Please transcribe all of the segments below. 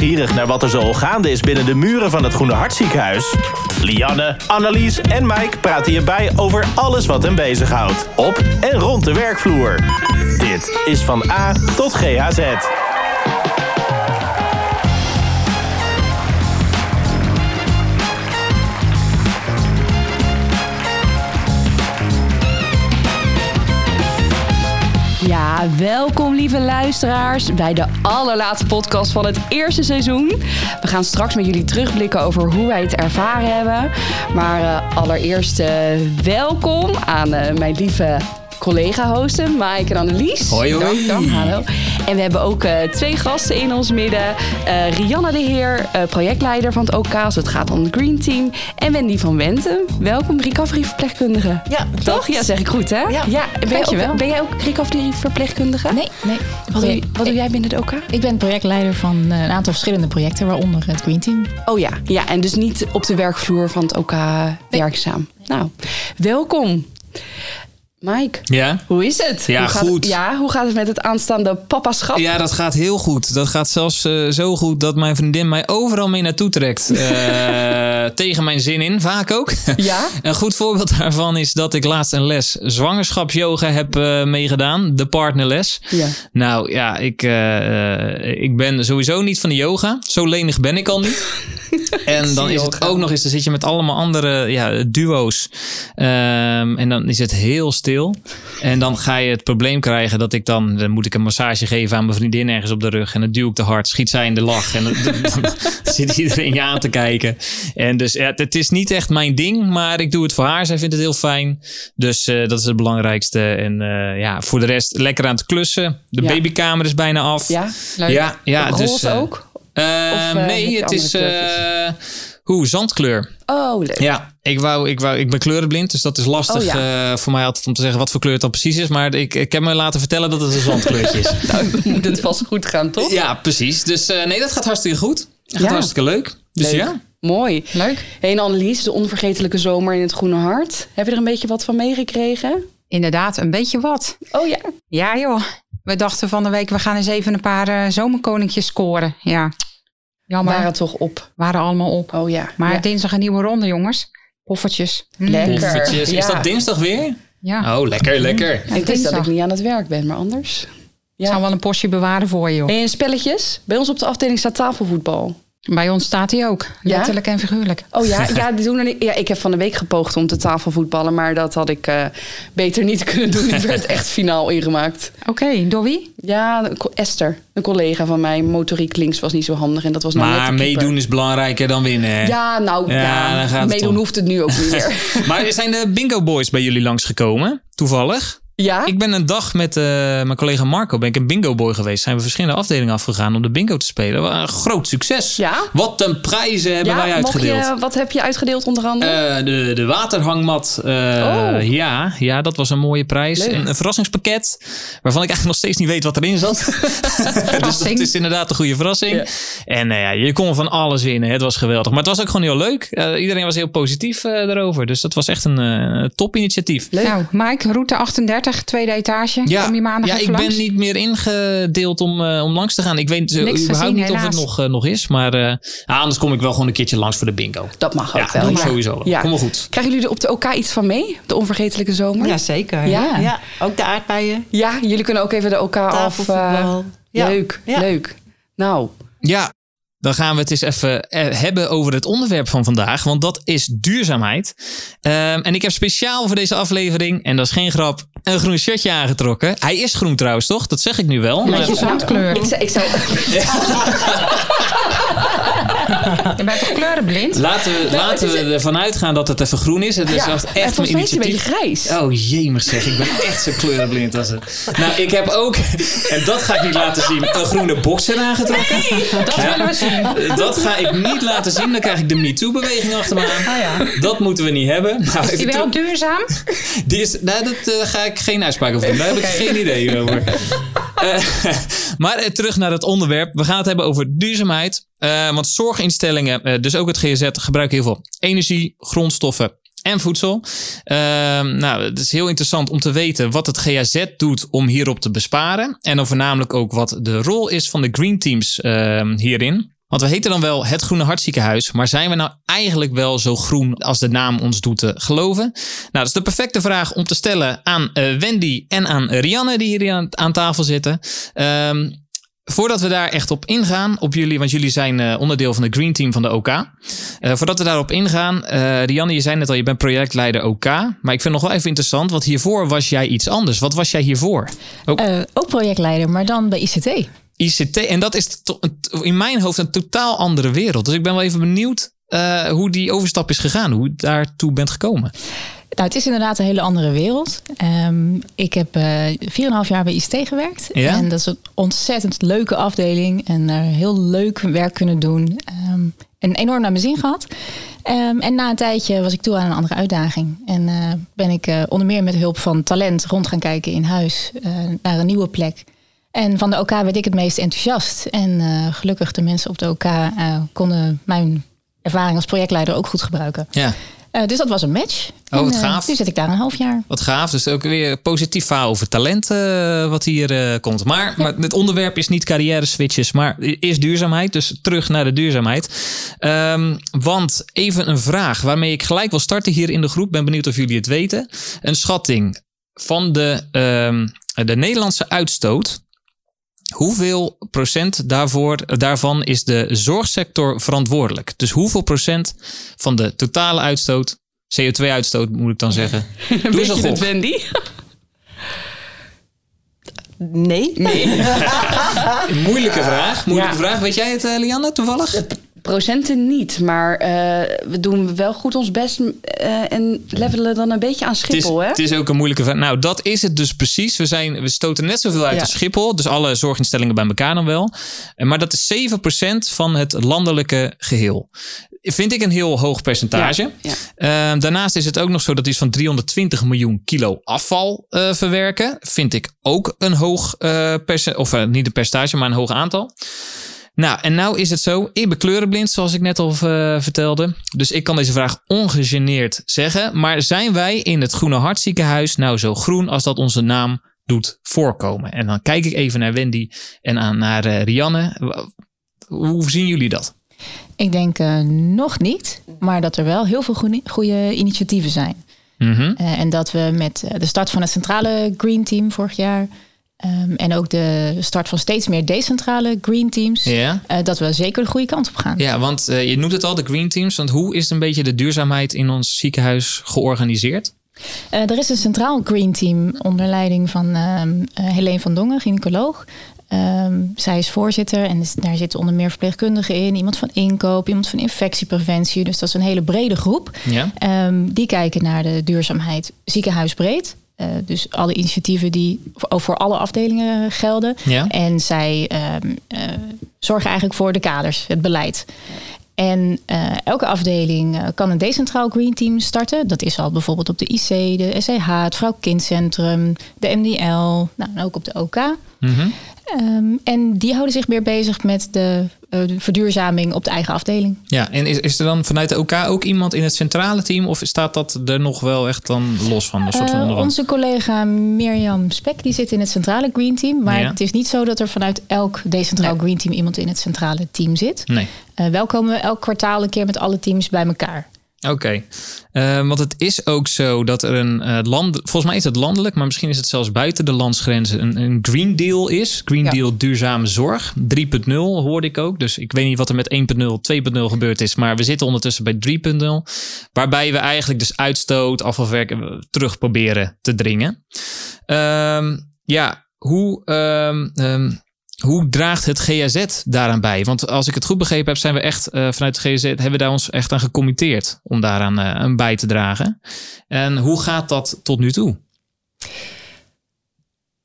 nieuwsgierig naar wat er zo gaande is binnen de muren van het Groene Hartziekenhuis? Lianne, Annelies en Mike praten hierbij over alles wat hen bezighoudt. Op en rond de werkvloer. Dit is van A tot GHZ. Ja, welkom lieve luisteraars bij de allerlaatste podcast van het eerste seizoen. We gaan straks met jullie terugblikken over hoe wij het ervaren hebben. Maar uh, allereerst uh, welkom aan uh, mijn lieve collega-hosten, Mike en Annelies. Hoi, hoi. Dank, dank, hallo. En we hebben ook uh, twee gasten in ons midden. Uh, Rianne de Heer, uh, projectleider van het OK als het gaat om het Green Team. En Wendy van Wenten. Welkom, recovery-verpleegkundige. Ja, toch? Ja, zeg ik goed, hè? Ja, ja ben, Dankjewel. Ook, ben jij ook recovery-verpleegkundige? Nee, nee. Wat, doe, wat doe jij binnen het OK? Ik ben projectleider van een aantal verschillende projecten, waaronder het Green Team. Oh ja, ja en dus niet op de werkvloer van het OK nee. werkzaam. Nou, welkom. Mike, ja? hoe is het? Ja, hoe gaat, goed. Ja, hoe gaat het met het aanstaande papaschap? Ja, dat gaat heel goed. Dat gaat zelfs uh, zo goed dat mijn vriendin mij overal mee naartoe trekt. Uh, tegen mijn zin in, vaak ook. Ja? Een goed voorbeeld daarvan is dat ik laatst een les zwangerschapsyoga heb uh, meegedaan. De partnerles. Ja. Nou ja, ik, ik ben sowieso niet van de yoga. Zo lenig ben ik al niet. En dan is het ook nog eens, dan zit je met allemaal andere ja, duo's. Um, en dan is het heel stil. En dan ga je het probleem krijgen dat ik dan, dan moet ik een massage geven aan mijn vriendin ergens op de rug. En dan duw ik te hard, schiet zij in de lach. En dan, dan zit iedereen je aan te kijken. En dus ja, het is niet echt mijn ding, maar ik doe het voor haar. Zij vindt het heel fijn. Dus uh, dat is het belangrijkste. En uh, ja, voor de rest lekker aan het klussen. De Ja. babykamer is bijna af. Ja, leuk. Ja, ja dus, uh, ook? Uh, Of, nee, je het is hoe zandkleur. Oh, leuk. Ja, ik, wou, ik, wou, ik ben kleurenblind, dus dat is lastig Oh, ja. uh, voor mij altijd om te zeggen wat voor kleur het dan precies is. Maar ik, ik heb me laten vertellen dat het een zandkleurtje is. Nou, dan moet het vast goed gaan, toch? ja, precies. Dus uh, nee, dat gaat hartstikke goed. Dat gaat Ja. hartstikke leuk. Dus Leuk. ja. Mooi. Leuk. Hey, en Annelies, de onvergetelijke zomer in het Groene Hart. Heb je er een beetje wat van meegekregen? Inderdaad, een beetje wat. Oh ja. Ja joh, we dachten van de week, we gaan eens even een paar uh, zomerkoninkjes scoren. Ja, jammer. Waren toch op. Waren allemaal op. Oh ja. Maar ja. dinsdag een nieuwe ronde, jongens. Poffertjes. Lekker. Poffertjes. Is Ja. dat dinsdag weer? Ja, Oh, lekker, lekker. Ja, Ik wist dat ik niet aan het werk ben, maar anders. Ik zal wel een postje bewaren voor je, joh. En spelletjes? Bij ons op de afdeling staat tafelvoetbal. Bij ons staat hij ook. Ja? Letterlijk en figuurlijk. Oh ja, ja, die doen er niet, ja, ik heb van de week gepoogd om te tafelvoetballen, maar dat had ik eh, beter niet kunnen doen. Ik werd echt finaal ingemaakt. Oké, door wie? Ja, Esther, een collega van mij, motoriek links was niet zo handig en dat was nou net Maar meedoen is belangrijker dan winnen. hè? Ja, nou, Ja, ja, daar gaat het meedoen hoeft het nu ook niet meer. Maar zijn de bingo boys bij jullie langsgekomen? Toevallig? Ja? Ik ben een dag met eh, mijn collega Marco ben ik een bingo boy geweest. Zijn we verschillende afdelingen afgegaan om de bingo te spelen. Wat Een groot succes. Ja? Wat een prijzen hebben wij uitgedeeld. je, wat heb je uitgedeeld onder andere? Eh, de, de waterhangmat. eh, Oh. ja, ja, dat was een mooie prijs. Leuk. En een verrassingspakket. Waarvan ik eigenlijk nog steeds niet weet wat erin zat. dus dat is inderdaad een goede verrassing. Ja. En ja, je kon van alles winnen. Het was geweldig. Maar het was ook gewoon heel leuk. Eh, iedereen was heel positief eh, daarover. Dus dat was echt een eh, top initiatief. Leuk. Nou, Mike, route 38, tweede etage. Kom je maandag ja ik ben niet meer ingedeeld om, eh, om langs te gaan. Ik weet eh, Niks überhaupt gezien, niet of het nog, eh, nog is. Maar eh, ja, anders kom ik wel gewoon een keertje langs voor de bingo. Dat mag Ja, ook wel. ja. sowieso wel. Ja. Kom maar goed. Krijgen jullie er op de OK iets van mee? De onvergetelijke zomer? Ja, zeker. Ja? Ja. Ja. ook de aardbeien, Ja, jullie kunnen ook even de OK af. eh, ja. Leuk, Ja. leuk. Nou, Ja, dan gaan we het eens even eh, hebben over het onderwerp van vandaag. Want dat is duurzaamheid. Ehm, en ik heb speciaal voor deze aflevering, en dat is geen grap, een groen shirtje aangetrokken. Hij is groen trouwens, toch? Dat zeg ik nu wel. Met je zandkleur. ik, zou- ik zou... Je bent toch kleurenblind? Laten we, laten is- we ervan uitgaan dat het even groen is. Het is ja, echt echt mijn het een initiatief. beetje grijs. Oh jemig zeg, ik ben echt zo kleurenblind als het. Nou, ik heb ook, en dat ga ik niet laten zien, een groene boxer aangetrokken. Dat willen we zien. Dat ga ik niet laten zien. Dan krijg ik de MeToo-beweging achter me aan. ja. Dat moeten we niet hebben. Nou, Is die wel duurzaam? Die is, nou, dat eh, ga ik geen uitspraak over doen. Daar heb ik geen idee over. Eh, maar eh, terug naar het onderwerp. We gaan het hebben over duurzaamheid. Eh, want zorginstellingen, dus ook het GZ, gebruiken heel veel energie, grondstoffen en voedsel. Ehm, nou, het is heel interessant om te weten wat het GAZ doet om hierop te besparen. En dan voornamelijk ook wat de rol is van de green teams ehm, hierin. Want we heten dan wel het Groene Hartziekenhuis, maar zijn we nou eigenlijk wel zo groen als de naam ons doet te geloven? Nou, dat is de perfecte vraag om te stellen aan uh, Wendy en aan Rianne, die hier aan, tafel zitten. Um, Voordat we daar echt op ingaan, op jullie, want jullie zijn uh, onderdeel van de Green Team van de OK. Voordat we daarop ingaan, uh, Rianne, je zei net al, je bent projectleider OK. Maar ik vind nog wel even interessant, want hiervoor was jij iets anders. Wat was jij hiervoor? Ook, ook projectleider, maar dan bij ICT. ICT, en dat is in mijn hoofd een totaal andere wereld. Dus ik ben wel even benieuwd hoe die overstap is gegaan, hoe je daartoe bent gekomen. Nou, het is inderdaad een hele andere wereld. Um, ik heb uh, eh, 4,5 jaar bij ICT gewerkt. Ja? En dat is een ontzettend leuke afdeling. En daar heel leuk werk kunnen doen. Um, en enorm naar mijn zin gehad. Um, en na een tijdje was ik toe aan een andere uitdaging. En uh, ben ik uh, onder meer met hulp van talent rond gaan kijken in huis. naar een nieuwe plek. En van de OK werd ik het meest enthousiast. En gelukkig de mensen op de OK konden mijn ervaring als projectleider ook goed gebruiken. Ja. Uh, dus dat was een match. Oh, wat en, gaaf. Uh, nu zit ik daar een half jaar. Wat gaaf. Dus ook weer positief verhaal over talent uh, wat hier komt. Maar, maar het onderwerp is niet carrière switches, maar is duurzaamheid. Dus terug naar de duurzaamheid. Um, want even een vraag waarmee ik gelijk wil starten hier in de groep. Ben benieuwd of jullie het weten. Een schatting van de, um, de Nederlandse uitstoot Hoeveel procent daarvoor, daarvan is de zorgsector verantwoordelijk? Dus hoeveel procent van de totale uitstoot, CO2-uitstoot moet ik dan zeggen? Doe eens een het, Wendy? Nee. nee. Moeilijke vraag. Moeilijke ja. vraag. Weet jij het, Lianne, toevallig? Procenten niet, maar uh, we doen wel goed ons best uh, en levelen dan een beetje aan Schiphol. Het is, hè? het is ook een moeilijke vraag. Nou, dat is het dus precies. We, zijn, we stoten net zoveel uit ja. als Schiphol, dus alle zorginstellingen bij elkaar dan wel. Maar dat is 7% van het landelijke geheel. Vind ik een heel hoog percentage. Ja, ja. Uh, daarnaast is het ook nog zo dat iets van 320 miljoen kilo afval verwerken. Vind ik ook een hoog percentage, of niet een percentage, maar een hoog aantal. Nou, en nou is het zo. Ik ben kleurenblind, zoals ik net al uh, vertelde. Dus ik kan deze vraag ongegeneerd zeggen. Maar zijn wij in het Groene Hartziekenhuis nou zo groen als dat onze naam doet voorkomen? En dan kijk ik even naar Wendy en aan, naar uh, Rianne. Hoe zien jullie dat? Ik denk uh, nog niet, maar dat er wel heel veel goede, goede initiatieven zijn. Mm -hmm. uh, en dat we met de start van het centrale Green Team vorig jaar. Um, en ook de start van steeds meer decentrale green teams. Uh, dat we zeker de goede kant op gaan. Ja, want uh, je noemt het al, de green teams. Want hoe is een beetje de duurzaamheid in ons ziekenhuis georganiseerd? Uh, er is een centraal green team onder leiding van uh, Helene van Dongen, gynaecoloog. Um, zij is voorzitter en daar zitten onder meer verpleegkundigen in, iemand van inkoop, iemand van infectiepreventie. Dus dat is een hele brede groep. Ja. Um, die kijken naar de duurzaamheid ziekenhuisbreed. Uh, dus alle initiatieven die voor, alle afdelingen gelden. Ja. En zij um, uh, zorgen eigenlijk voor de kaders, het beleid. En uh, elke afdeling kan een decentraal green team starten. Dat is al bijvoorbeeld op de IC, de SCH, het Vrouw-Kindcentrum, de MDL, nou, en ook op de OK. Mm -hmm. Um, en die houden zich meer bezig met de, de, verduurzaming op de eigen afdeling. Ja, en is, is er dan vanuit de OK ook iemand in het centrale team? Of staat dat er nog wel echt dan los van? Een soort van uh, onze collega Mirjam Spek die zit in het centrale Green Team. Maar Ja. het is niet zo dat er vanuit elk decentraal. Green Team iemand in het centrale team zit. Nee. Uh, wel komen we elk kwartaal een keer met alle teams bij elkaar. Oké, uh, want het is ook zo dat er een uh, land, volgens mij is het landelijk, maar misschien is het zelfs buiten de landsgrenzen, een, een Green Deal is. Green Ja. Deal duurzame zorg. 3.0 hoorde ik ook. Dus ik weet niet wat er met 1.0, 2.0 gebeurd is, maar we zitten ondertussen bij 3.0. Waarbij we eigenlijk dus uitstoot, afvalverwerken terug proberen te dringen. Um, ja, hoe. Um, um, hoe draagt het GAZ daaraan bij? Want als ik het goed begrepen heb, zijn we echt uh, vanuit het GAZ hebben we daar ons echt aan gecommitteerd om daaraan uh, bij te dragen. En hoe gaat dat tot nu toe?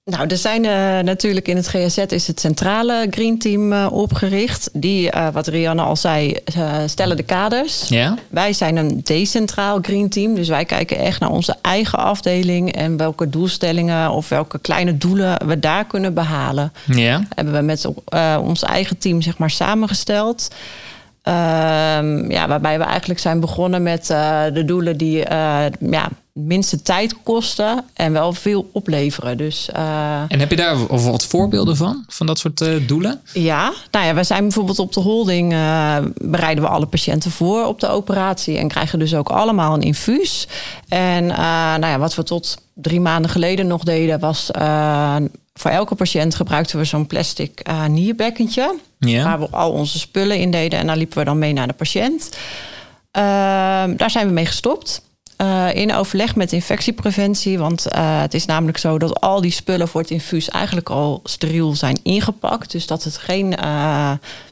Nou, er zijn uh, natuurlijk in het GSZ is het centrale Green Team uh, opgericht. Die, uh, wat Rianne al zei, stellen de kaders. Ja. Wij zijn een decentraal Green Team. Dus wij kijken echt naar onze eigen afdeling en welke doelstellingen of welke kleine doelen we daar kunnen behalen. Ja. Hebben we met ons eigen team zeg maar samengesteld. Ehm, ja, waarbij we eigenlijk zijn begonnen met eh, de doelen die uh, ja, minste tijd kosten en wel veel opleveren. Dus, uh, en heb je daar wat voorbeelden van, van dat soort doelen? Ja, nou ja, we zijn bijvoorbeeld op de holding, bereiden we alle patiënten voor op de operatie en krijgen dus ook allemaal een infuus. En nou ja, wat we tot drie maanden geleden nog deden, was voor elke patiënt gebruikten we zo'n plastic uh, nierbekkentje. Waar we al onze spullen in deden. En dan liepen we dan mee naar de patiënt. Uh, daar zijn we mee gestopt. Uh, in overleg met infectiepreventie. Want uh, het is namelijk zo dat al die spullen voor het infuus eigenlijk al steriel zijn ingepakt. Dus dat het geen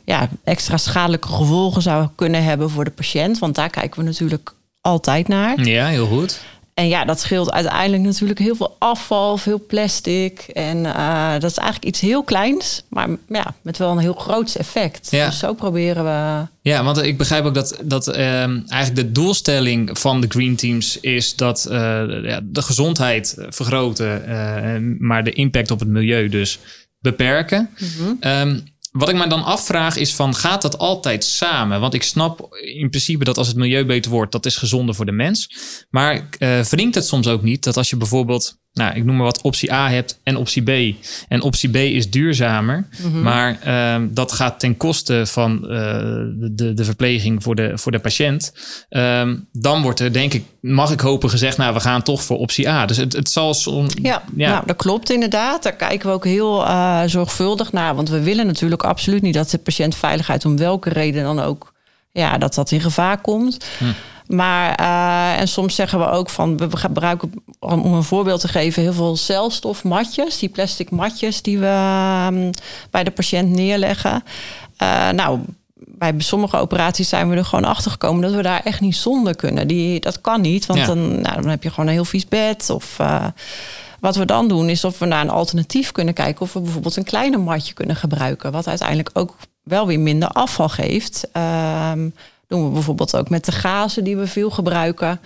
ja, extra schadelijke gevolgen zou kunnen hebben voor de patiënt. Want daar kijken we natuurlijk altijd naar. Ja, heel goed. En ja, dat scheelt uiteindelijk natuurlijk heel veel afval, veel plastic. En uh, dat is eigenlijk iets heel kleins, maar ja, met wel een heel groot effect. Ja. Dus zo proberen we. Ja, want ik begrijp ook dat, dat uh, eigenlijk de doelstelling van de Green Teams is dat uh, ja, de gezondheid vergroten, eh, maar de impact op het milieu dus beperken. Mm -hmm. um, wat ik me dan afvraag is van, gaat dat altijd samen? Want ik snap in principe dat als het milieu beter wordt, dat is gezonder voor de mens. Maar uh, wringt het soms ook niet dat als je bijvoorbeeld nou, ik noem maar wat, optie A hebt en optie B. En optie B is duurzamer, mm-hmm. maar uh, dat gaat ten koste van uh, de, de verpleging voor de, voor de patiënt. Um, dan wordt er, denk ik, mag ik hopen gezegd, nou, we gaan toch voor optie A. Dus het, het zal soms. Ja, ja, Nou, dat klopt inderdaad. Daar kijken we ook heel uh, zorgvuldig naar, want we willen natuurlijk absoluut niet dat de patiëntveiligheid om welke reden dan ook, ja, dat dat in gevaar komt. Hm. Maar uh, en soms zeggen we ook van we gebruiken, om een voorbeeld te geven, heel veel celstofmatjes, die plastic matjes die we um, bij de patiënt neerleggen. Uh, nou, bij sommige operaties zijn we er gewoon achter gekomen dat we daar echt niet zonder kunnen. Die, dat kan niet, want ja. dan, nou, dan heb je gewoon een heel vies bed. Of uh, wat we dan doen, is of we naar een alternatief kunnen kijken. Of we bijvoorbeeld een kleiner matje kunnen gebruiken. Wat uiteindelijk ook wel weer minder afval geeft. Um, doen we bijvoorbeeld ook met de gazen die we veel gebruiken.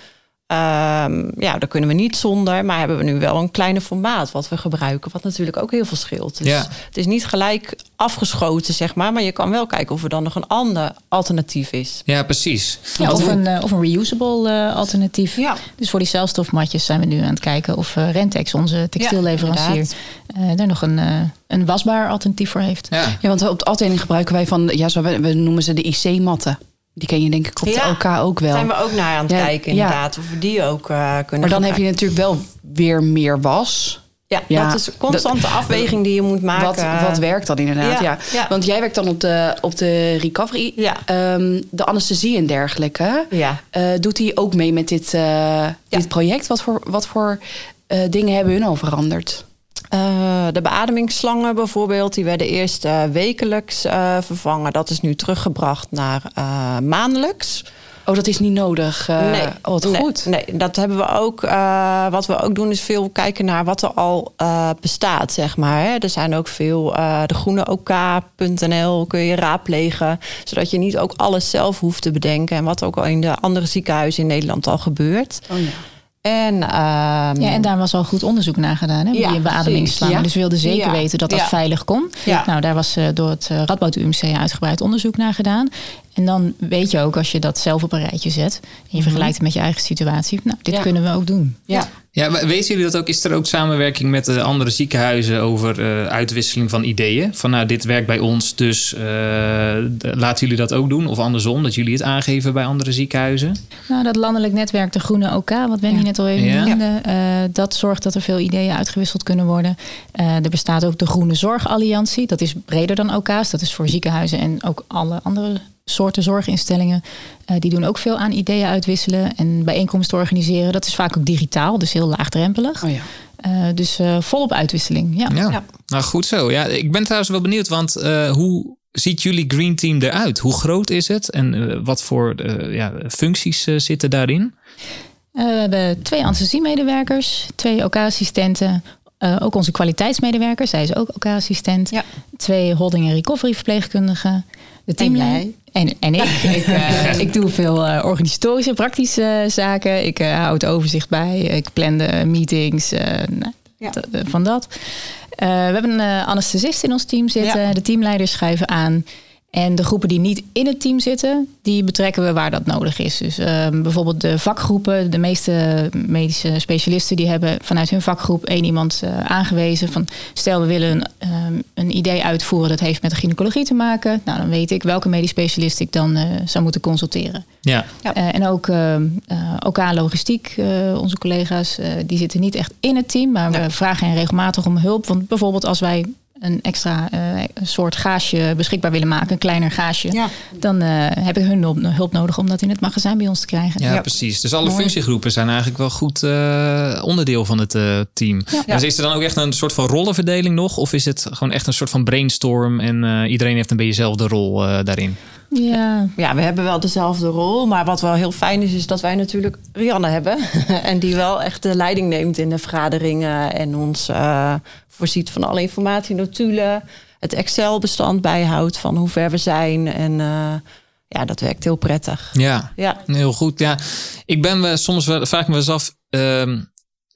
Um, ja, daar kunnen we niet zonder, maar hebben we nu wel een kleine formaat wat we gebruiken, wat natuurlijk ook heel veel scheelt. Dus ja. het is niet gelijk afgeschoten, zeg maar, maar je kan wel kijken of er dan nog een ander alternatief is. Ja, precies. Ja, of, een, uh, of een reusable uh, alternatief. Ja. Dus voor die celstofmatjes zijn we nu aan het kijken of uh, Rentex, onze textielleverancier, ja, daar nog een, een wasbaar alternatief voor heeft. Ja, ja want op de afdeling gebruiken wij van, ja, zo, we, we noemen ze de IC-matten. Die ken je denk ik op de OK ook wel. Daar zijn we ook naar aan het ja, kijken inderdaad. Of we die ook uh, kunnen Maar dan heb je natuurlijk wel weer meer was. Ja, ja, dat is een constante afweging die je moet maken. Wat, wat werkt dan inderdaad? Ja, ja. Want jij werkt dan op de, op de recovery. Ja. Um, de anesthesie en dergelijke. Ja. Uh, doet hij ook mee met dit, uh, dit project? Wat voor, wat voor uh, dingen hebben hun al veranderd? Uh, de beademingsslangen bijvoorbeeld, die werden eerst uh, wekelijks uh, vervangen. Dat is nu teruggebracht naar maandelijks. Oh, dat is niet nodig. nee, oh, wat nee, goed. Nee, dat hebben we ook. wat we ook doen is veel kijken naar wat er al bestaat, zeg maar. Hè. Er zijn ook veel, de groene OK.nl kun je raadplegen. Zodat je niet ook alles zelf hoeft te bedenken. En wat ook al in de andere ziekenhuizen in Nederland al gebeurt. Oh ja. En, um, ja, en daar was al goed onderzoek naar gedaan, hè, ja, die beademingsslangen. Ja. Dus we wilden zeker ja. weten dat dat veilig kon. Nou, daar was uh, door het uh, Radboud UMC uitgebreid onderzoek naar gedaan. En dan weet je ook, als je dat zelf op een rijtje zet... en je vergelijkt het met je eigen situatie... nou, dit kunnen we ook doen. Ja. Ja, weten jullie dat ook? Is er ook samenwerking met de andere ziekenhuizen over uh, uitwisseling van ideeën? Van nou, dit werkt bij ons, dus uh, laten jullie dat ook doen? Of andersom, dat jullie het aangeven bij andere ziekenhuizen? Nou, dat landelijk netwerk, de Groene OK, wat Wendy ja. net al even ja. noemde, uh, dat zorgt dat er veel ideeën uitgewisseld kunnen worden. er bestaat ook de Groene Zorgalliantie, dat is breder dan OK's, dat is voor ziekenhuizen en ook alle andere soorten zorginstellingen. Uh, die doen ook veel aan ideeën uitwisselen en bijeenkomsten organiseren. Dat is vaak ook digitaal, dus heel laagdrempelig. Oh ja. Uh, dus uh, volop uitwisseling. Ja. ja. Nou, goed zo. Ja, ik ben trouwens wel benieuwd, want hoe ziet jullie Green Team eruit? Hoe groot is het en wat voor ja, functies zitten daarin? we hebben twee anesthesiemedewerkers, twee OK-assistenten, uh, ook onze kwaliteitsmedewerkers, zij is ook OK-assistent. Ja. Twee holding- en recovery verpleegkundigen. De teamleider. En, en ik. ik, uh, ik doe veel uh, organisatorische, praktische zaken. Ik hou het overzicht bij. Ik plan de meetings. Nou, ja. van dat. we hebben een anesthesist in ons team zitten. Ja. De teamleiders schuiven aan. En de groepen die niet in het team zitten, die betrekken we waar dat nodig is. Dus ehm, bijvoorbeeld de vakgroepen, de meeste medische specialisten die hebben vanuit hun vakgroep één iemand uh, aangewezen. Van stel we willen een, ehm, een idee uitvoeren dat heeft met de gynaecologie te maken. Nou, dan weet ik welke medisch specialist ik dan uh, zou moeten consulteren. Ja. ja. Uh, en ook OK Logistiek, onze collega's, die zitten niet echt in het team, maar we vragen hen regelmatig om hulp. Want bijvoorbeeld als wij een extra uh, soort gaasje beschikbaar willen maken, een kleiner gaasje, ja. dan uh, heb ik hun hulp, hulp, nodig om dat in het magazijn bij ons te krijgen. Ja, ja. precies. Dus alle Mooi. functiegroepen zijn eigenlijk wel goed uh, onderdeel van het team. Ja. Dus is er dan ook echt een soort van rollenverdeling nog? Of is het gewoon echt een soort van brainstorm en iedereen heeft een beetje dezelfde rol daarin? Ja. ja, we hebben wel dezelfde rol. Maar wat wel heel fijn is, is dat wij natuurlijk Rianne hebben. en die wel echt de leiding neemt in de vergaderingen. En ons uh, voorziet van alle informatie, notulen. Het Excel-bestand bijhoudt van hoe ver we zijn. En uh, ja, dat werkt heel prettig. Ja, ja. heel goed. Ja, ik ben soms wel, vraag me eens af. Uh,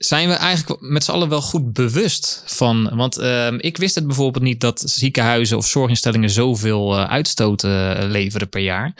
zijn we eigenlijk met z'n allen wel goed bewust van. Want uh, ik wist het bijvoorbeeld niet dat ziekenhuizen of zorginstellingen zoveel uh, uitstoot uh, leveren per jaar.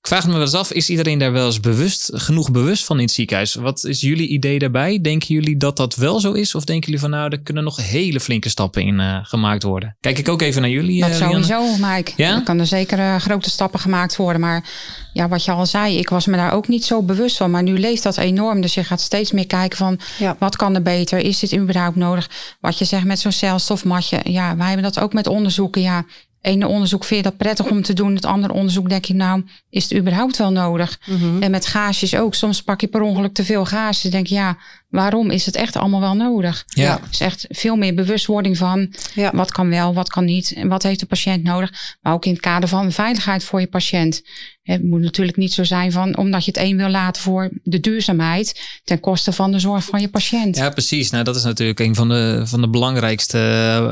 Ik vraag me wel eens af, is iedereen daar wel eens bewust, genoeg bewust van in het ziekenhuis? Wat is jullie idee daarbij? Denken jullie dat dat wel zo is? Of denken jullie van nou, er kunnen nog hele flinke stappen in uh, gemaakt worden? Kijk ik ook even naar jullie. Dat sowieso, Mike. Ja? Er kunnen zeker uh, grote stappen gemaakt worden. Maar ja, wat je al zei, ik was me daar ook niet zo bewust van. Maar nu leeft dat enorm. Dus je gaat steeds meer kijken van ja. wat kan er beter? Is dit überhaupt nodig? Wat je zegt met zo'n celstofmatje. Ja, wij hebben dat ook met onderzoeken. Ja, ene onderzoek vind je dat prettig om te doen. Het andere onderzoek denk je nou, is het überhaupt wel nodig? Mm -hmm. En met gaasjes ook. Soms pak je per ongeluk te veel gaasjes. denk je, ja, waarom is het echt allemaal wel nodig? Ja. Dus echt veel meer bewustwording van ja. wat kan wel, wat kan niet. En wat heeft de patiënt nodig? Maar ook in het kader van veiligheid voor je patiënt. Het moet natuurlijk niet zo zijn van omdat je het een wil laten voor de duurzaamheid ten koste van de zorg van je patiënt. Ja, precies. Nou, dat is natuurlijk een van de, van de belangrijkste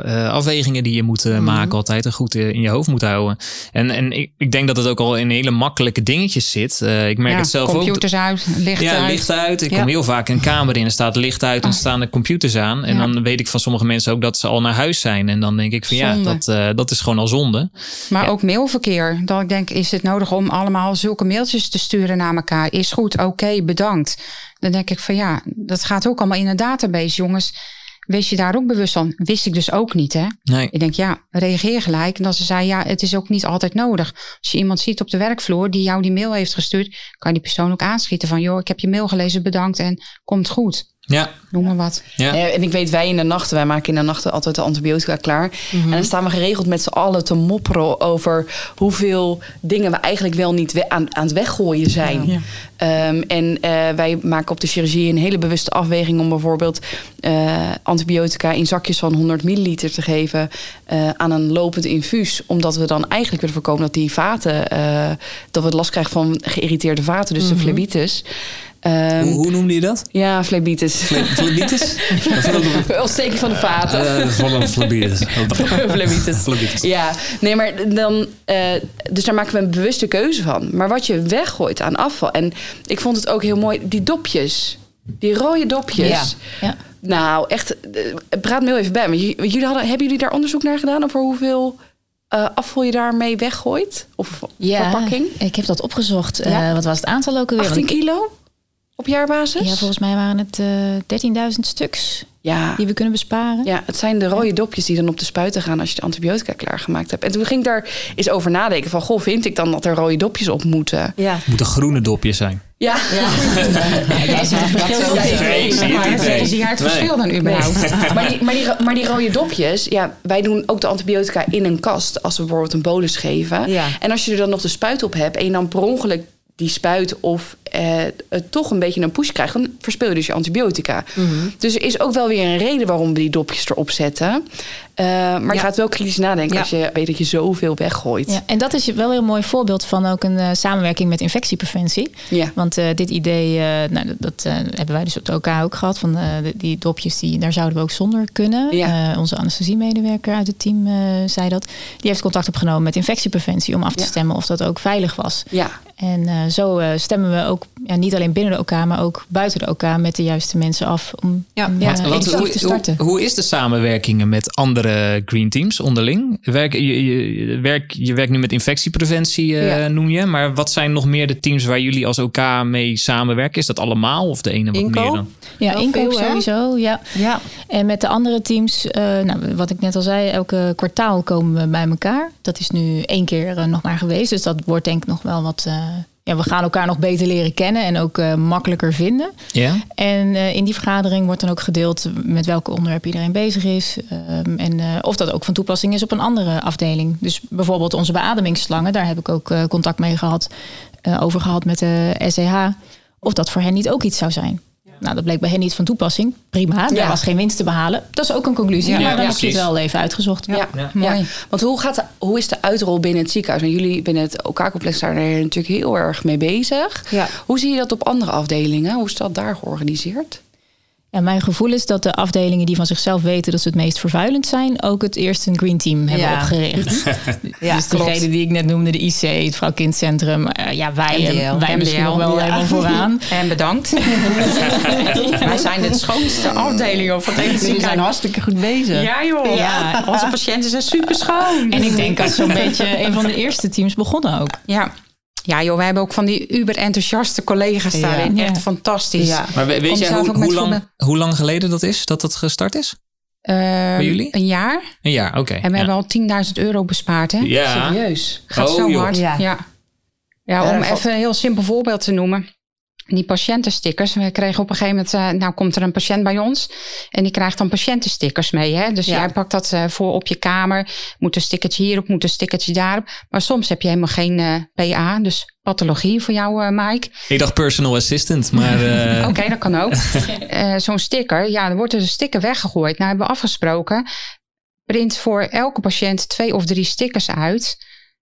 uh, afwegingen die je moet uh, mm. maken, altijd en goed in je hoofd moet houden. En, en ik, ik denk dat het ook al in hele makkelijke dingetjes zit. ik merk ja, het zelf computers ook. uit, licht ja, uit. licht uit. Ik kom heel vaak een kamer in, er staat licht uit en staan de computers aan. En dan weet ik van sommige mensen ook dat ze al naar huis zijn. En dan denk ik van zonde. ja, dat, dat is gewoon al zonde. Maar ook mailverkeer. Dat ik denk, is het nodig om allemaal zulke mailtjes te sturen naar elkaar. Is goed, oké, okay, bedankt. Dan denk ik van ja, dat gaat ook allemaal in een database, jongens. Wees je daar ook bewust van? Wist ik dus ook niet, hè? Nee. Ik denk, ja, reageer gelijk. En dan ze zei, ja, het is ook niet altijd nodig. Als je iemand ziet op de werkvloer die jou die mail heeft gestuurd, kan die persoon ook aanschieten van, joh, ik heb je mail gelezen, bedankt en komt goed. Ja. Noem maar wat. Ja. ja. en ik weet, wij in de nachten, wij maken in de nachten altijd de antibiotica klaar. Mm -hmm. En dan staan we geregeld met z'n allen te mopperen over hoeveel dingen we eigenlijk wel niet we aan, aan het weggooien zijn. Ja. Um, en uh, wij maken op de chirurgie een hele bewuste afweging om bijvoorbeeld uh, antibiotica in zakjes van 100 milliliter te geven uh, aan een lopend infuus. Omdat we dan eigenlijk willen voorkomen dat die vaten, dat we last krijgen van geïrriteerde vaten, dus mm -hmm. de phlebitis. Um, hoe, hoe, noemde je dat? Ja, phlebitis. Phlebitis? Ontsteking van de vaten. Uh, phlebitis. phlebitis. phlebitis. Ja, nee, maar dan... Uh, dus daar maken we een bewuste keuze van. Maar wat je weggooit aan afval... En ik vond het ook heel mooi, die dopjes. Die rode dopjes. Ja. ja. Nou, echt, praat me heel even bij. Maar jullie hadden, hebben jullie daar onderzoek naar gedaan over hoeveel... Uh, afval je daarmee weggooit? Of ja, verpakking? ik heb dat opgezocht. Ja. Uh, wat was het aantal ook alweer? 18 kilo? Op jaarbasis? Ja, volgens mij waren het uh, 13.000 stuks ja. die we kunnen besparen. Ja, het zijn de rode ja. dopjes die dan op de spuiten gaan als je de antibiotica klaargemaakt hebt. En toen ging ik daar eens over nadenken van, goh, vind ik dan dat er rode dopjes op moeten? Ja. Het moeten groene dopjes zijn. Ja. ja. Ziet het verschil het verschil dan überhaupt? maar, die, maar, die, maar die rode dopjes, ja, wij doen ook de antibiotica in een kast als we bijvoorbeeld een bolus geven. Ja. En als je er dan nog de spuit op hebt en je dan per ongeluk die spuit of eh, toch een beetje een push krijgt, dan verspil je dus je antibiotica. Mhm. Mm -hmm. Dus er is ook wel weer een reden waarom we die dopjes erop zetten. Uh, maar ja. je gaat wel kritisch nadenken ja. als je weet dat je zoveel weggooit. Ja, en dat is wel een heel mooi voorbeeld van ook een uh, samenwerking met infectiepreventie. Ja. Want uh, dit idee, nou, dat, dat hebben wij dus op de OK ook gehad. Van die dopjes, die, daar zouden we ook zonder kunnen. Ja. onze anesthesiemedewerker uit het team zei dat. Die heeft contact opgenomen met infectiepreventie om af te stemmen of dat ook veilig was. Ja. En zo stemmen we ook ja, niet alleen binnen de OK, maar ook buiten de OK met de juiste mensen af om ja. ja hoe, te starten. Hoe, is de samenwerking met andere green teams onderling? Werk, je, je, werk, je werkt nu met infectiepreventie, uh, noem je. Maar wat zijn nog meer de teams waar jullie als OK mee samenwerken? Is dat allemaal of de ene wat meer dan? Ja, inkoop sowieso. Ja. ja. En met de andere teams, uh, nou, wat ik net al zei, elke kwartaal komen we bij elkaar. Dat is nu één keer uh, nog maar geweest. Dus dat wordt denk ik nog wel wat ja, we gaan elkaar nog beter leren kennen en ook uh, makkelijker vinden. Ja. En uh, in die vergadering wordt dan ook gedeeld met welke onderwerp iedereen bezig is. Um, en uh, of dat ook van toepassing is op een andere afdeling. Dus bijvoorbeeld onze beademingsslangen, daar heb ik ook contact mee gehad, over gehad met de SEH. Of dat voor hen niet ook iets zou zijn. Nou, dat bleek bij hen niet van toepassing. Prima, er was geen winst te behalen. Dat is ook een conclusie, maar dan heb je het wel even uitgezocht. Ja, mooi. Want hoe, gaat de, hoe is de uitrol binnen het ziekenhuis? En jullie binnen het OK-complex zijn er natuurlijk heel erg mee bezig. Hoe zie je dat op andere afdelingen? Hoe is dat daar georganiseerd? Ja, mijn gevoel is dat de afdelingen die van zichzelf weten dat ze het meest vervuilend zijn, ook het eerst een green team hebben ja. opgericht. ja, dus degene die ik net noemde, de IC, het vrouwkindcentrum. Uh, ja, wij, MDL, wij misschien nog wel helemaal vooraan. En bedankt. wij zijn de schoonste afdeling of het hele zijn hartstikke goed bezig. Ja joh, ja. onze patiënten zijn super schoon. En ik denk dat zo'n beetje een van de eerste teams begonnen ook. Ja. Ja, joh, we hebben ook van die uber enthousiaste collega's daarin. Echt fantastisch. Ja. Maar weet jij hoe, hoe, lang, hoe lang geleden dat is dat het gestart is? Uh, Bij jullie? Een jaar. Een jaar, oké. En we hebben al 10.000 euro bespaard, hè? Ja. Serieus? Gaat oh, zo hard. Ja. ja. Ja, om even een heel simpel voorbeeld te noemen die patiëntenstickers. We kregen op een gegeven moment, uh, nou komt er een patiënt bij ons en die krijgt dan patiëntenstickers mee. Hè? Dus jij pakt dat uh, voor op je kamer. Moet een stickertje hierop, moet een stickertje daarop. Maar soms heb je helemaal geen uh, eh, PA, dus pathologie voor jou, Mike. Ik dacht personal assistant, maar. Oké, dat kan ook. Zo'n sticker, ja, dan wordt er een sticker weggegooid. Nou hebben we afgesproken, print voor elke patiënt twee of drie stickers uit.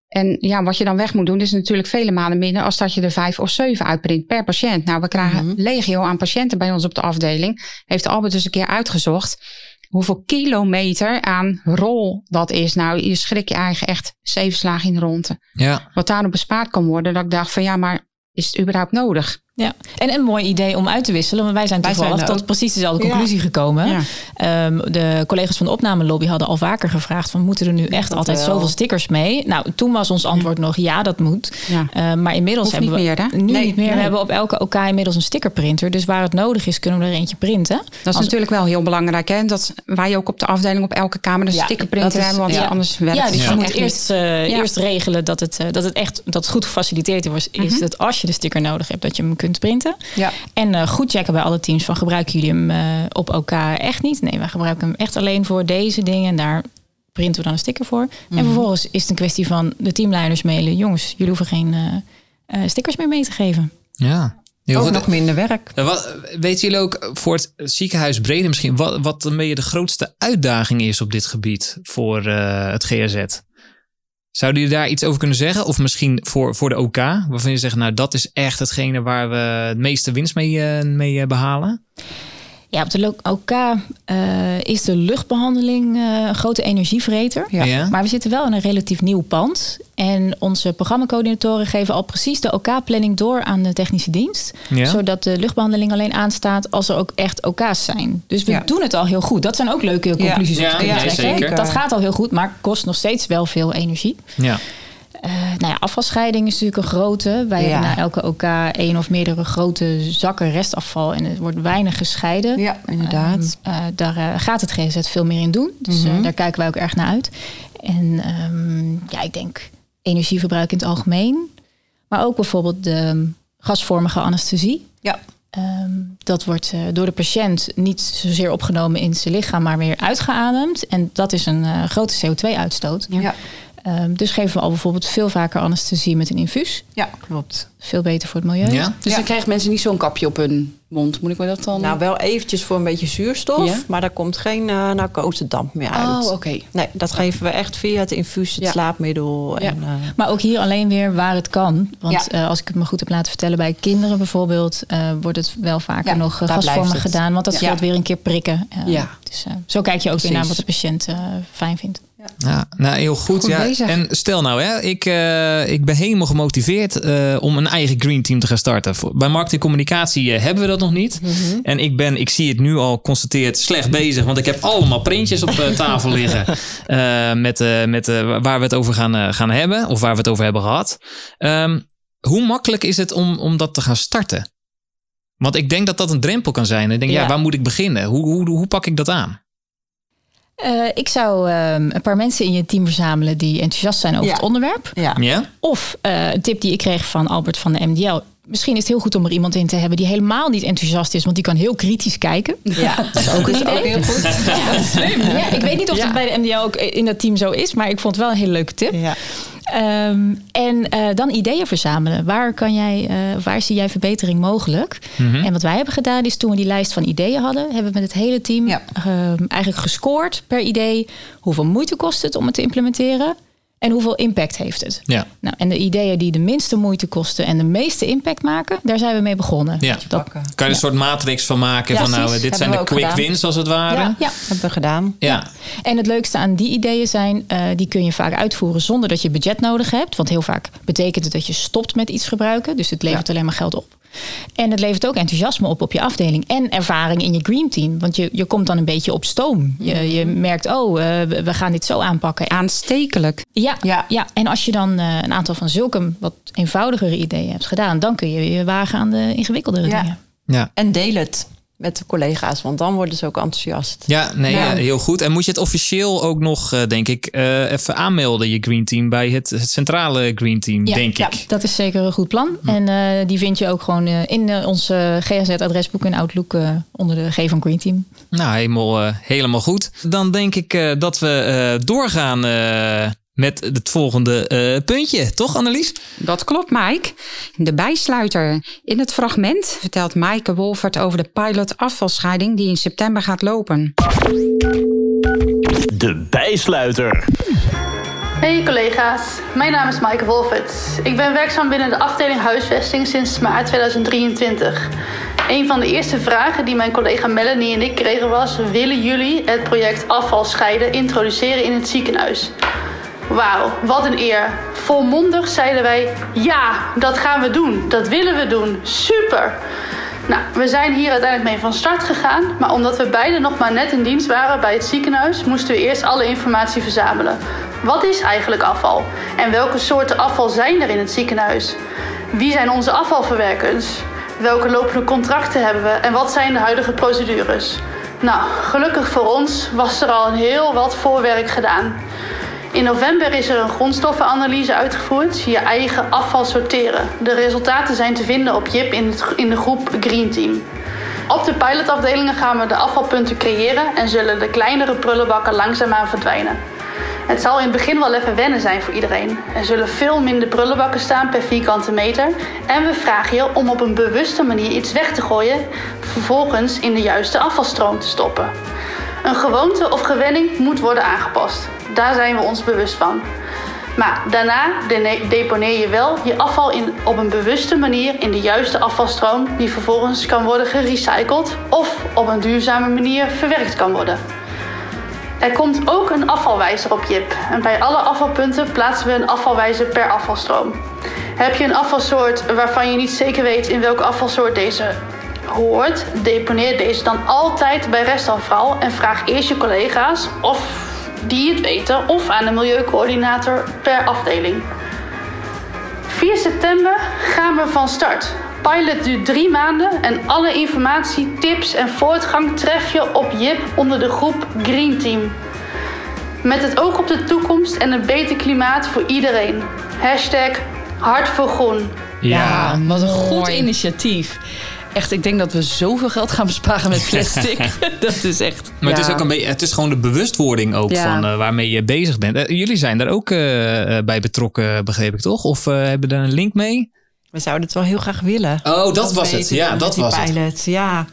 En ja, wat je dan weg moet doen, is natuurlijk vele malen minder als dat je er vijf of zeven uitprint per patiënt. Nou, we krijgen mm legio aan patiënten bij ons op de afdeling. Heeft Albert dus een keer uitgezocht hoeveel kilometer aan rol dat is. Nou, je schrik je eigen echt zeven slagen in de ronde. Ja. Wat daarop bespaard kan worden, dat ik dacht van ja, maar is het überhaupt nodig? Ja, en een mooi idee om uit te wisselen. Want wij zijn toevallig tot precies dezelfde conclusie gekomen. Ehm, de collega's van de opnamelobby hadden al vaker gevraagd... van moeten er nu echt altijd zoveel stickers mee? Nou, toen was ons antwoord nog ja, dat moet. Uh, maar inmiddels hebben we... Meer, nu niet meer. We hebben op elke OK inmiddels een stickerprinter. Dus waar het nodig is, kunnen we er eentje printen. Dat is natuurlijk wel heel belangrijk. Hè? Dat wij ook op de afdeling op elke kamer een stickerprinter hebben. Want anders werkt ja, dus je moet eerst, uh, eerst regelen dat het, uh, dat het echt dat het goed gefaciliteerd is. Is mhm. dat als je de sticker nodig hebt, dat je hem kunt kunt printen. Ja. En uh, goed checken bij alle teams van gebruiken jullie hem uh, op elkaar echt niet? Nee, wij gebruiken hem echt alleen voor deze dingen. En daar printen we dan een sticker voor. En mhm. vervolgens is het een kwestie van de teamleiders mailen. Jongens, jullie hoeven geen uh, stickers meer mee te geven. Ja. Heel ook nog minder werk. Wat, weten jullie ook voor het ziekenhuis Brede misschien wat, wat je de grootste uitdaging is op dit gebied voor het GRZ? Zouden jullie daar iets over kunnen zeggen? Of misschien voor, voor de OK, waarvan je zegt, nou dat is echt hetgene waar we het meeste winst mee, uh, mee uh, behalen? Ja, op de OK uh, is de luchtbehandeling uh, een grote energievreter. Ja. Maar we zitten wel in een relatief nieuw pand. En onze programmacoördinatoren geven al precies de OK-planning door aan de technische dienst. Zodat de luchtbehandeling alleen aanstaat als er ook echt OK's zijn. Dus we doen het al heel goed. Dat zijn ook leuke conclusies ja. op te trekken. Dat gaat al heel goed, maar kost nog steeds wel veel energie. Ja. Uh, nou ja, afvalscheiding is natuurlijk een grote. Wij hebben na elke OK één of meerdere grote zakken restafval en het wordt weinig gescheiden. Ja, inderdaad. Uh, daar uh, gaat het GZ veel meer in doen. Dus mm -hmm. daar kijken wij ook erg naar uit. En um, ja, ik denk energieverbruik in het algemeen. Maar ook bijvoorbeeld de gasvormige anesthesie. Ja. Um, dat wordt door de patiënt niet zozeer opgenomen in zijn lichaam, maar weer uitgeademd. En dat is een grote CO2-uitstoot. Ja. Um, dus geven we al bijvoorbeeld veel vaker anesthesie met een infuus. Ja, klopt. Veel beter voor het milieu. Ja. Dus dan krijgen mensen niet zo'n kapje op hun mond. Moet ik me dat dan... Nou, wel eventjes voor een beetje zuurstof. Maar daar komt geen uh, narcosedamp meer uit. Oh, oké. Nee, dat geven we echt via het infuus, het slaapmiddel. En, uh... Maar ook hier alleen weer waar het kan. Want uh, als ik het me goed heb laten vertellen... bij kinderen bijvoorbeeld... wordt het wel vaker nog gasvormig gedaan. Want dat scheelt weer een keer prikken. ja. Dus zo kijk je ook weer naar wat de patiënt fijn vindt. Ja, nou heel goed. Goed ja. bezig. En stel nou, hè, ik, eh, ik ben helemaal gemotiveerd eh, om een eigen green team te gaan starten. Bij marketing communicatie eh, hebben we dat nog niet. En ik ben, ik zie het nu al constateerd slecht bezig, want ik heb allemaal printjes op tafel liggen met, met waar we het over gaan, gaan hebben of waar we het over hebben gehad. Ehm, hoe makkelijk is het om, om dat te gaan starten? Want ik denk dat dat een drempel kan zijn. Ik denk, ja, Ja. waar moet ik beginnen? Hoe, hoe, hoe pak ik dat aan? Eh, ik zou ehm, een paar mensen in je team verzamelen die enthousiast zijn over Ja. het onderwerp. Ja. Ja? Of eh, een tip die ik kreeg van Albert van de MDL. Misschien is het heel goed om er iemand in te hebben die helemaal niet enthousiast is, want die kan heel kritisch kijken. Ja, dat is ook, een idee. heel goed. Ja, ik weet niet of Ja. het bij de MDL ook in dat team zo is, maar ik vond het wel een hele leuke tip. Ja. Ehm, en eh, dan ideeën verzamelen. Waar, kan jij, eh, waar zie jij verbetering mogelijk? En wat wij hebben gedaan is toen we die lijst van ideeën hadden, hebben we met het hele team Ja. ehm, eigenlijk gescoord per idee. Hoeveel moeite kost het om het te implementeren? En hoeveel impact heeft het? Ja. Nou, en de ideeën die de minste moeite kosten en de meeste impact maken, daar zijn we mee begonnen. Ja. Dat, Kan je een soort matrix van maken Ja, van nou, dit zijn de quick gedaan. wins als het ware. Ja, Ja. hebben we gedaan. Ja. En het leukste aan die ideeën zijn, eh, die kun je vaak uitvoeren zonder dat je budget nodig hebt. Want heel vaak betekent het dat je stopt met iets gebruiken. Dus het levert Ja. alleen maar geld op. En het levert ook enthousiasme op op je afdeling. En ervaring in je Green Team. Want je, je komt dan een beetje op stoom. Je, je merkt, oh, eh, we- gaan dit zo aanpakken. Aanstekelijk. Ja, ja. Ja. en als je dan eh, een aantal van zulke wat eenvoudigere ideeën hebt gedaan... dan kun je je wagen aan de ingewikkeldere Ja. dingen. Ja. En deel het met de collega's, want dan worden ze ook enthousiast. Ja, nee, Ja. heel goed. En moet je het officieel ook nog, eh, denk ik, eh, even aanmelden, je Green Team, bij het, het centrale Green Team, Ja, denk ja, ik. dat is zeker een goed plan. En eh, die vind je ook gewoon in ons GHZ-adresboek en Outlook onder de G van Green Team. Nou, helemaal, helemaal goed. Dan denk ik dat we doorgaan met het volgende eh, puntje. Toch, Annelies? Dat klopt, Mike. De bijsluiter. In het fragment vertelt Maaike Wolfert over de pilot afvalscheiding die in september gaat lopen. De bijsluiter. Hey collega's, mijn naam is Maaike Wolfert. Ik ben werkzaam binnen de afdeling huisvesting sinds maart 2023. Een van de eerste vragen die mijn collega Melanie en ik kregen was: willen jullie het project afval scheiden introduceren in het ziekenhuis? Wauw, wat een eer. Volmondig zeiden wij: ja, dat gaan we doen. Dat willen we doen. Super. Nou, we zijn hier uiteindelijk mee van start gegaan, maar omdat we beiden nog maar net in dienst waren bij het ziekenhuis, moesten we eerst alle informatie verzamelen. Wat is eigenlijk afval? En welke soorten afval zijn er in het ziekenhuis? Wie zijn onze afvalverwerkers? Welke lopende contracten hebben we en wat zijn de huidige procedures? Nou, gelukkig voor ons was er al een heel wat voorwerk gedaan. In november is er een grondstoffenanalyse uitgevoerd, je eigen afval sorteren. De resultaten zijn te vinden op JIP in, in de groep Green Team. Op de pilotafdelingen gaan we de afvalpunten creëren en zullen de kleinere prullenbakken langzaamaan verdwijnen. Het zal in het begin wel even wennen zijn voor iedereen. Er zullen veel minder prullenbakken staan per vierkante meter. En we vragen je om op een bewuste manier iets weg te gooien, vervolgens in de juiste afvalstroom te stoppen. Een gewoonte of gewenning moet worden aangepast. Daar zijn we ons bewust van. Maar daarna deponeer je wel je afval in, op een bewuste manier in de juiste afvalstroom, die vervolgens kan worden gerecycled of op een duurzame manier verwerkt kan worden. Er komt ook een afvalwijzer op JIP. En bij alle afvalpunten plaatsen we een afvalwijzer per afvalstroom. Heb je een afvalsoort waarvan je niet zeker weet in welke afvalsoort deze deponeer deze dan altijd bij restafval en vraag eerst je collega's of die het weten of aan de milieucoördinator per afdeling. 4 september gaan we van start. Pilot duurt drie maanden en alle informatie, tips en voortgang tref je op JIP onder de groep Green Team. Met het oog op de toekomst en een beter klimaat voor iedereen. Hashtag hart voor groen. Ja, wat een goed mooi. initiatief. Echt, ik denk dat we zoveel geld gaan besparen met plastic. dat is echt. Maar het, is ook een beetje, het is gewoon de bewustwording ook Ja. van eh, waarmee je bezig bent. Eh, jullie zijn daar ook eh, bij betrokken, begreep ik toch? Of eh, hebben daar een link mee? We zouden het wel heel graag willen. Oh, dat was het. Ja, dat was het. Ja,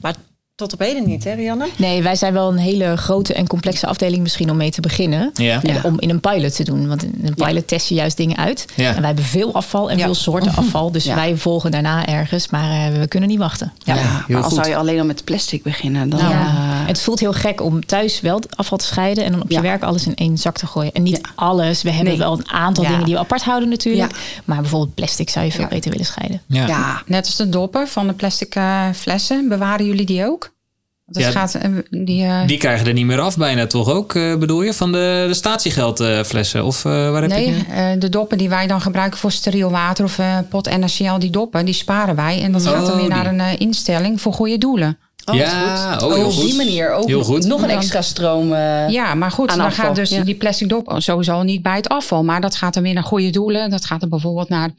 maar tot op heden niet, hè Rianne? Nee, wij zijn wel een hele grote en complexe afdeling misschien om mee te beginnen. Ja. Om in een pilot te doen. Want in een pilot test je juist dingen uit. Ja. En wij hebben veel afval en veel soorten afval. Dus Ja. wij volgen daarna ergens. Maar eh, we kunnen niet wachten. Ja, heel maar als goed. zou je alleen al met plastic beginnen, dan... Nou, eh, het voelt heel gek om thuis wel afval te scheiden en dan op Ja. je werk alles in één zak te gooien. En niet Ja. alles. We hebben Nee. wel een aantal Ja. dingen die we apart houden natuurlijk. Ja. Maar bijvoorbeeld plastic zou je veel Ja. beter willen scheiden. Ja. ja. Net als de doppen van de plastic eh, flessen. Bewaren jullie die ook? Ja, gaat, eh, die, eh, Die krijgen er niet meer af bijna toch ook, eh, bedoel je? Van de, de statiegeldflessen? of waar heb je nee, nu? eh, de doppen die wij dan gebruiken voor steriel water of pot NaCl, die doppen, die sparen wij. En dat gaat dan Oh, weer naar een instelling voor goede doelen. Oh, Ja, goed. oh, heel op goed. die manier ook Heel goed. nog een extra stroom. eh, Ja, maar goed, dan afval, gaat dus ja. die plastic dop sowieso niet bij het afval. Maar dat gaat dan weer naar goede doelen. Dat gaat dan bijvoorbeeld naar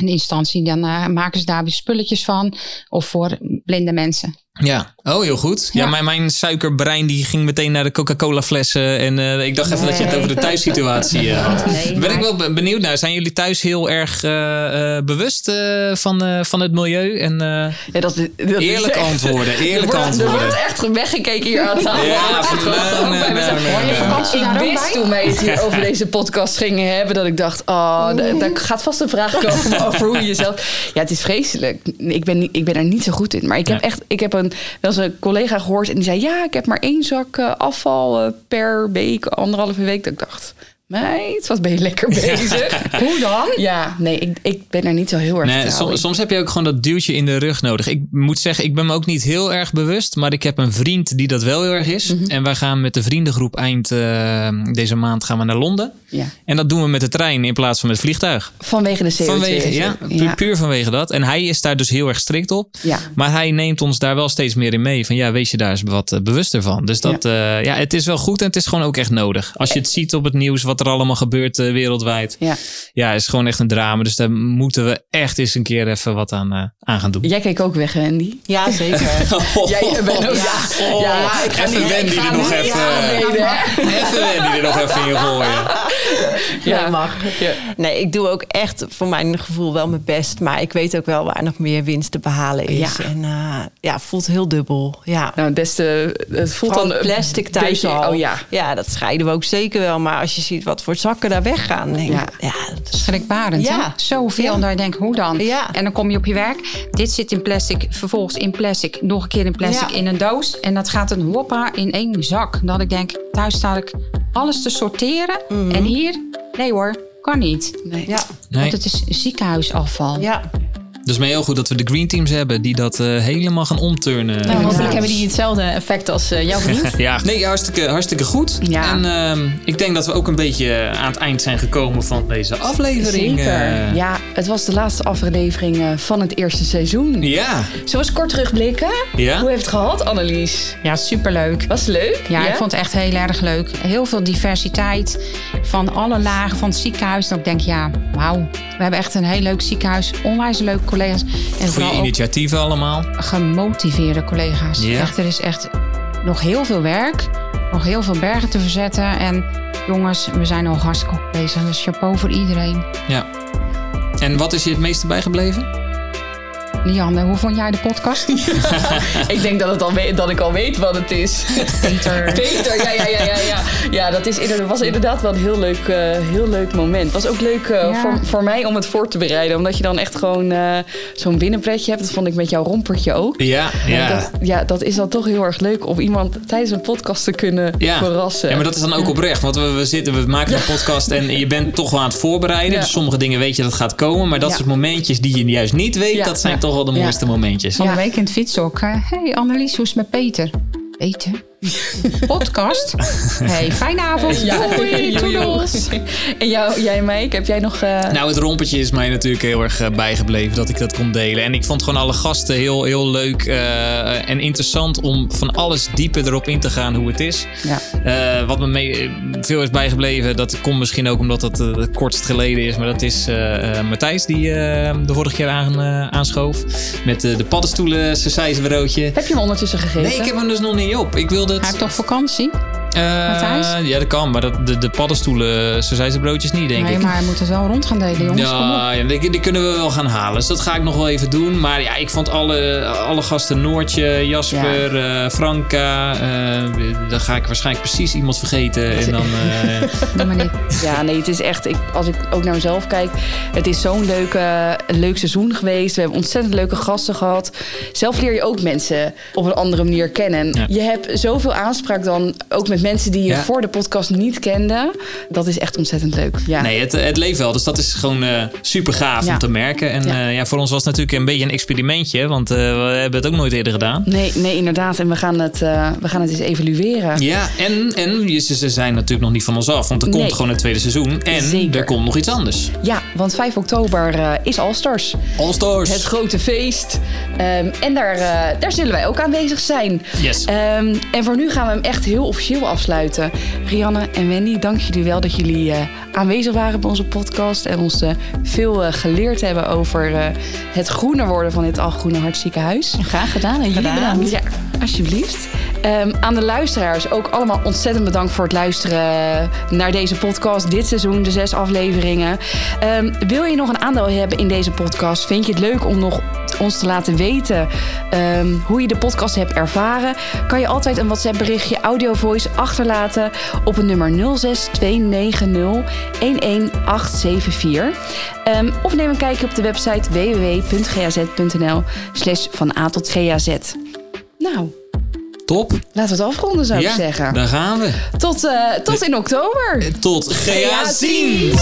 een instantie. Dan maken ze daar weer spulletjes van. Of voor blinde mensen. Ja, oh heel goed. Ja, Ja. mijn, mijn suikerbrein die ging meteen naar de Coca-Cola flessen. En eh, ik dacht even dat je het over de thuissituatie eh, had. Nee, ben ik wel be- benieuwd naar. Zijn jullie thuis heel erg eh, eh, bewust eh, van, eh, van het milieu? En eh, ja, dat, dat is eerlijk echt- antwoorden, Er eerlijk wordt, er antwoorden. wordt echt weggekeken hier aan tafel. Ja, Ik wist toen wij het hier over deze podcast gingen hebben, dat ik dacht, oh, d- daar gaat vast een vraag komen over hoe je jezelf. Ja, het is vreselijk. Ik ben, niet- ik ben er niet zo goed in. Maar ik heb Ja. echt, ik heb een, wel eens een collega gehoord en die zei, ja, ik heb maar één zak eh, afval eh, per week, anderhalve week. Dat ik dacht, meid, wat ben je lekker bezig. Hoe dan? Ja, nee, ik, ik ben er niet zo heel erg Nee, soms heb je ook gewoon dat duwtje in de rug nodig. Ik moet zeggen, ik ben me ook niet heel erg bewust. Maar ik heb een vriend die dat wel heel erg is. Mhm. En wij gaan met de vriendengroep eind eh, deze maand gaan we naar Londen. Ja. En dat doen we met de trein in plaats van met het vliegtuig. Vanwege de CO2. Vanwege, ja, pu- puur vanwege dat. En hij is daar dus heel erg strikt op. Ja. Maar hij neemt ons daar wel steeds meer in mee. Van ja, wees je daar eens wat eh, bewuster van. Dus dat, ja. ja, het is wel goed en het is gewoon ook echt nodig. Als je het ziet op het nieuws, wat er allemaal gebeurt eh, wereldwijd. Ja. Ja, is gewoon echt een drama. Dus daar moeten we echt eens een keer even wat aan, eh, aan gaan doen. Jij keek ook weg, Wendy. Ja, zeker. Jij bent ook, ja. Oh, ja, ik ga even niet, Wendy ik ga er nog even-. Even Wendy er nog even in gooien. Ja, Nee, mag. Ja. Nee, ik doe ook echt voor mijn gevoel wel mijn best. Maar ik weet ook wel waar nog meer winst te behalen is. Ja. En eh, ja, voelt heel dubbel. Ja. Nou, des te, het voelt Vooral dan een plastic thuis beetje- al. Oh ja. ja, dat scheiden we ook zeker wel. Maar als je ziet wat voor zakken daar weggaan. Denk ik, Ja. ja. dat is- Schrikbarend, Ja. hè? Zoveel. Ja. En dan denk ik, hoe dan? Ja. En dan kom je op je werk. Dit zit in plastic, vervolgens in plastic. Nog een keer in plastic Ja. in een doos. En dat gaat een hoppa in één zak. Dat ik denk, thuis sta ik alles te sorteren. En hier, nee hoor, kan niet. Nee. ja. Nee. Want het is ziekenhuisafval. ja. Dus maar heel goed dat we de green teams hebben die dat eh, helemaal gaan omturnen. Nou, hopelijk hebben die hetzelfde effect als eh, jouw vriend. Ja, nee, hartstikke, hartstikke goed. Ja. En ehm, ik denk dat we ook een beetje aan het eind zijn gekomen van deze aflevering. Zeker. eh. Ja, het was de laatste aflevering eh, van het eerste seizoen. ja. Zullen we eens kort terugblikken? Ja. Hoe heeft het gehad, Annelies? Ja, superleuk. Was het leuk? Ja, ik vond het echt heel erg leuk. Heel veel diversiteit van alle lagen van het ziekenhuis. Dat ik denk, ja, wauw. We hebben echt een heel leuk ziekenhuis. Onwijs leuke collega's. En Goede initiatieven allemaal. gemotiveerde collega's. Echt, er is echt nog heel veel werk. Nog heel veel bergen te verzetten. En jongens, we zijn al hartstikke goed bezig. Dus chapeau voor iedereen. Ja. En wat is je het meeste bijgebleven? Lianne, hoe vond jij de podcast? Ik denk dat, het al weet, dat ik al weet wat het is. Peter. Peter, ja, ja, ja, ja. Ja, ja dat is, inderdaad- was inderdaad wel een heel leuk, eh, heel leuk moment. Het was ook leuk eh, Ja. voor, voor mij om het voor te bereiden. Omdat je dan echt gewoon eh, zo'n binnenpretje hebt. Dat vond ik met jouw rompertje ook. Ja, ja. Dat, ja, dat is dan toch heel erg leuk om iemand tijdens een podcast te kunnen Ja. verrassen. ja, maar dat is dan ook oprecht. Want we, we, zitten, we maken een podcast en je bent toch wel aan het voorbereiden. Ja. Dus sommige dingen weet je dat gaat komen. Maar dat Ja. soort momentjes die je juist niet weet, Ja. dat zijn Ja. toch wel de Ja. mooiste momentjes. Van de Ja. week in het fietshok. Hé hey Annelies, hoe is het met Peter? Peter? Podcast? hey, fijne avond. Doei, toedels. En jou, jij, Mike, heb jij nog... eh, Nou, het rompertje is mij natuurlijk heel erg eh, bijgebleven dat ik dat kon delen. En ik vond gewoon alle gasten heel, heel leuk eh, en interessant om van alles dieper erop in te gaan hoe het is. Ja. Eh, wat me mee, veel is bijgebleven, dat komt misschien ook omdat het eh, het kortst geleden is. Maar dat is eh, eh, Matthijs die de vorige keer aan, eh, aanschoof. Met eh, de paddenstoelen, sausijzenbroodje. Heb je hem ondertussen gegeten? Nee, ik heb hem dus nog niet op. Ik wilde Hij heeft toch vakantie? Ja, dat kan. Maar dat, de, de paddenstoelen, zo zijn ze broodjes niet, denk nee, ik. maar we moeten wel rond gaan delen, jongens. Ja, ja die, die, kunnen we wel gaan halen. Dus dat ga ik nog wel even doen. Maar ja, ik vond alle, alle gasten, Noortje, Jasper, ja. Franka. dan ga ik waarschijnlijk precies iemand vergeten. En dan... Doe maar niet. Ja, nee, het is echt... Ik, als ik ook naar mezelf kijk... Het is zo'n leuke, leuk seizoen geweest. We hebben ontzettend leuke gasten gehad. Zelf leer je ook mensen op een andere manier kennen. Je hebt zoveel aanspraak dan ook met mensen die je voor de podcast niet kende. Dat is echt ontzettend leuk. Ja. Nee, het, het leeft wel. Dus dat is gewoon uh, super gaaf om te merken. En ja. Uh, ja. voor ons was het natuurlijk een beetje een experimentje. Want uh, we hebben het ook nooit eerder gedaan. Nee, nee inderdaad. En we gaan het, we gaan het eens evalueren. Ja, en, en ze zijn natuurlijk nog niet van ons af. Want er komt nee. gewoon een tweede seizoen. En Zeker. er komt nog iets anders. Ja, want 5 oktober is All-Stars. All-Stars. Het grote feest. Um, en daar, daar zullen wij ook aanwezig zijn. Yes. Um, en voor nu gaan we hem echt heel officieel afsluiten. Rianne en Wendy, dank jullie wel dat jullie uh, aanwezig waren bij onze podcast. En ons uh, veel uh, geleerd hebben over het groener worden van dit Algroene Hartziekenhuis. Graag gedaan en jullie bedankt. Ja, alsjeblieft. Um, aan de luisteraars ook allemaal ontzettend bedankt voor het luisteren naar deze podcast. Dit seizoen, de zes afleveringen. Um, wil je nog een aandeel hebben in deze podcast? Vind je het leuk om nog ons te laten weten um, hoe je de podcast hebt ervaren? Kan je altijd een WhatsApp berichtje audio voice achterlaten op het nummer 06290 of neem een kijkje op de website www.gaz.nl slash van A tot GAZ. Nou, Top. Laten we het afronden, zou ja, ik zeggen. Daar gaan we. Tot, uh, tot in oktober. Tot GA ziens.